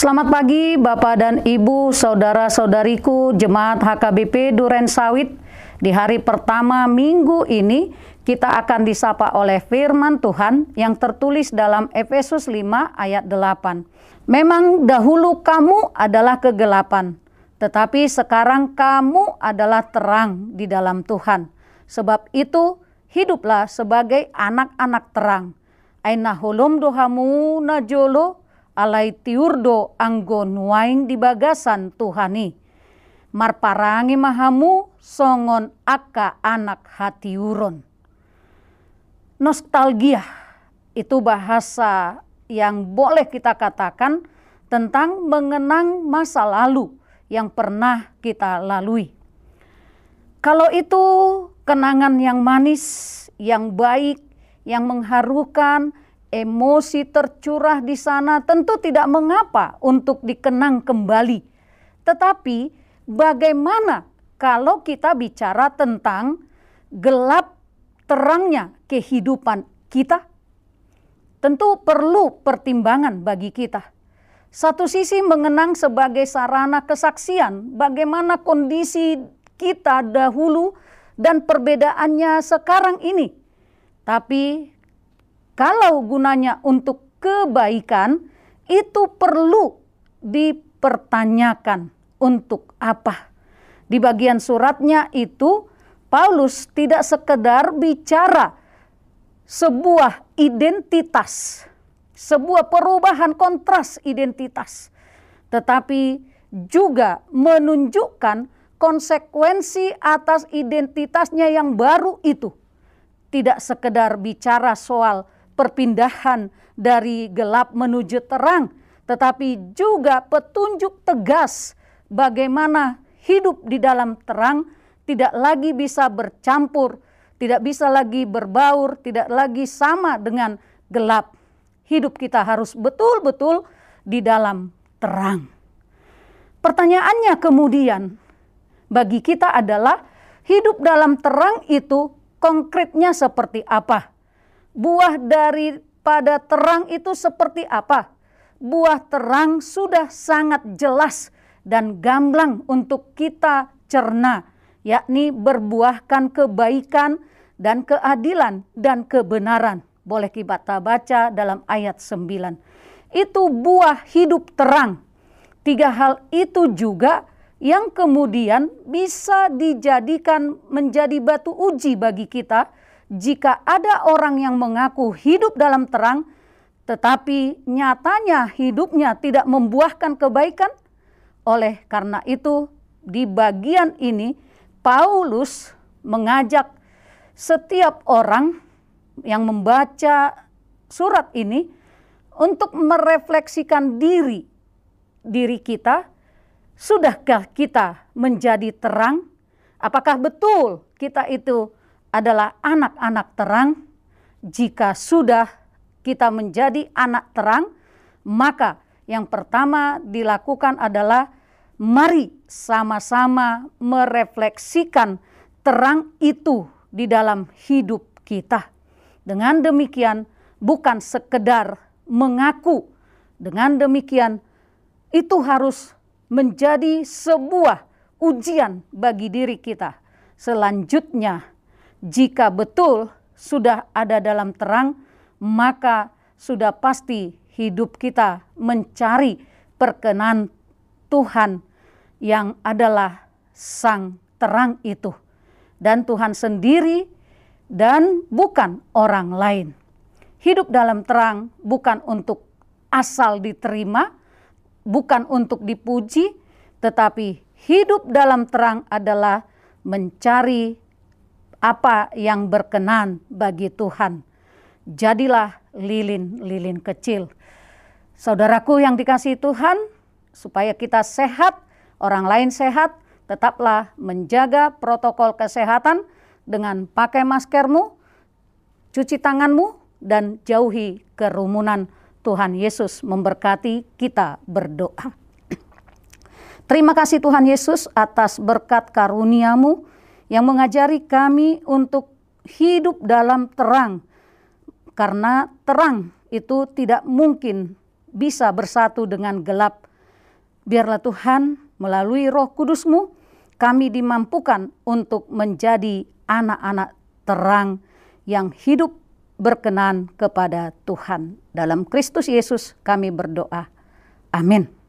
Selamat pagi Bapak dan Ibu, saudara-saudariku, jemaat HKBP Duren Sawit. Di hari pertama minggu ini, kita akan disapa oleh firman Tuhan yang tertulis dalam Efesus 5 ayat 8. Memang dahulu kamu adalah kegelapan, tetapi sekarang kamu adalah terang di dalam Tuhan. Sebab itu, hiduplah sebagai anak-anak terang. Aina holom dohamu najolo alai tiurdo anggo nuaing di bagasan Tuhani. Marparangi mahamu songon aka anak hati uron. Nostalgia itu bahasa yang boleh kita katakan tentang mengenang masa lalu yang pernah kita lalui. Kalau itu kenangan yang manis, yang baik, yang mengharukan, emosi tercurah di sana tentu tidak mengapa untuk dikenang kembali. Tetapi bagaimana kalau kita bicara tentang gelap terangnya kehidupan kita? Tentu perlu pertimbangan bagi kita. Satu sisi mengenang sebagai sarana kesaksian bagaimana kondisi kita dahulu dan perbedaannya sekarang ini. Tapi kalau gunanya untuk kebaikan, itu perlu dipertanyakan untuk apa. Di bagian suratnya itu, Paulus tidak sekedar bicara sebuah identitas, sebuah perubahan kontras identitas, tetapi juga menunjukkan konsekuensi atas identitasnya yang baru itu. Tidak sekedar bicara soal perpindahan dari gelap menuju terang, tetapi juga petunjuk tegas bagaimana hidup di dalam terang tidak lagi bisa bercampur, tidak bisa lagi berbaur, tidak lagi sama dengan gelap. Hidup kita harus betul-betul di dalam terang. Pertanyaannya kemudian bagi kita adalah hidup dalam terang itu konkretnya seperti apa? Buah daripada terang itu seperti apa? Buah terang sudah sangat jelas dan gamblang untuk kita cerna, yakni berbuahkan kebaikan dan keadilan dan kebenaran. Boleh kita baca dalam ayat 9. Itu buah hidup terang. Tiga hal itu juga yang kemudian bisa dijadikan menjadi batu uji bagi kita jika ada orang yang mengaku hidup dalam terang, tetapi nyatanya hidupnya tidak membuahkan kebaikan, oleh karena itu, di bagian ini Paulus mengajak setiap orang yang membaca surat ini untuk merefleksikan diri diri kita. Sudahkah kita menjadi terang? Apakah betul kita itu adalah anak-anak terang. Jika sudah kita menjadi anak terang, maka yang pertama dilakukan adalah mari sama-sama merefleksikan terang itu di dalam hidup kita. Dengan demikian bukan sekedar mengaku, dengan demikian itu harus menjadi sebuah ujian bagi diri kita. Selanjutnya jika betul sudah ada dalam terang, maka sudah pasti hidup kita mencari perkenan Tuhan yang adalah Sang Terang itu, dan Tuhan sendiri, dan bukan orang lain. Hidup dalam terang bukan untuk asal diterima, bukan untuk dipuji, tetapi hidup dalam terang adalah mencari apa yang berkenan bagi Tuhan. Jadilah lilin-lilin kecil. Saudaraku yang dikasih Tuhan, supaya kita sehat, orang lain sehat, tetaplah menjaga protokol kesehatan dengan pakai maskermu, cuci tanganmu, dan jauhi kerumunan. Tuhan Yesus memberkati kita berdoa. Terima kasih Tuhan Yesus atas berkat karuniamu yang mengajari kami untuk hidup dalam terang, karena terang itu tidak mungkin bisa bersatu dengan gelap. biarlah Tuhan melalui roh kudusmu kami dimampukan untuk menjadi anak-anak terang yang hidup berkenan kepada Tuhan. Dalam Kristus Yesus kami berdoa. Amin.